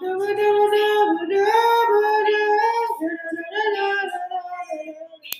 Never, never.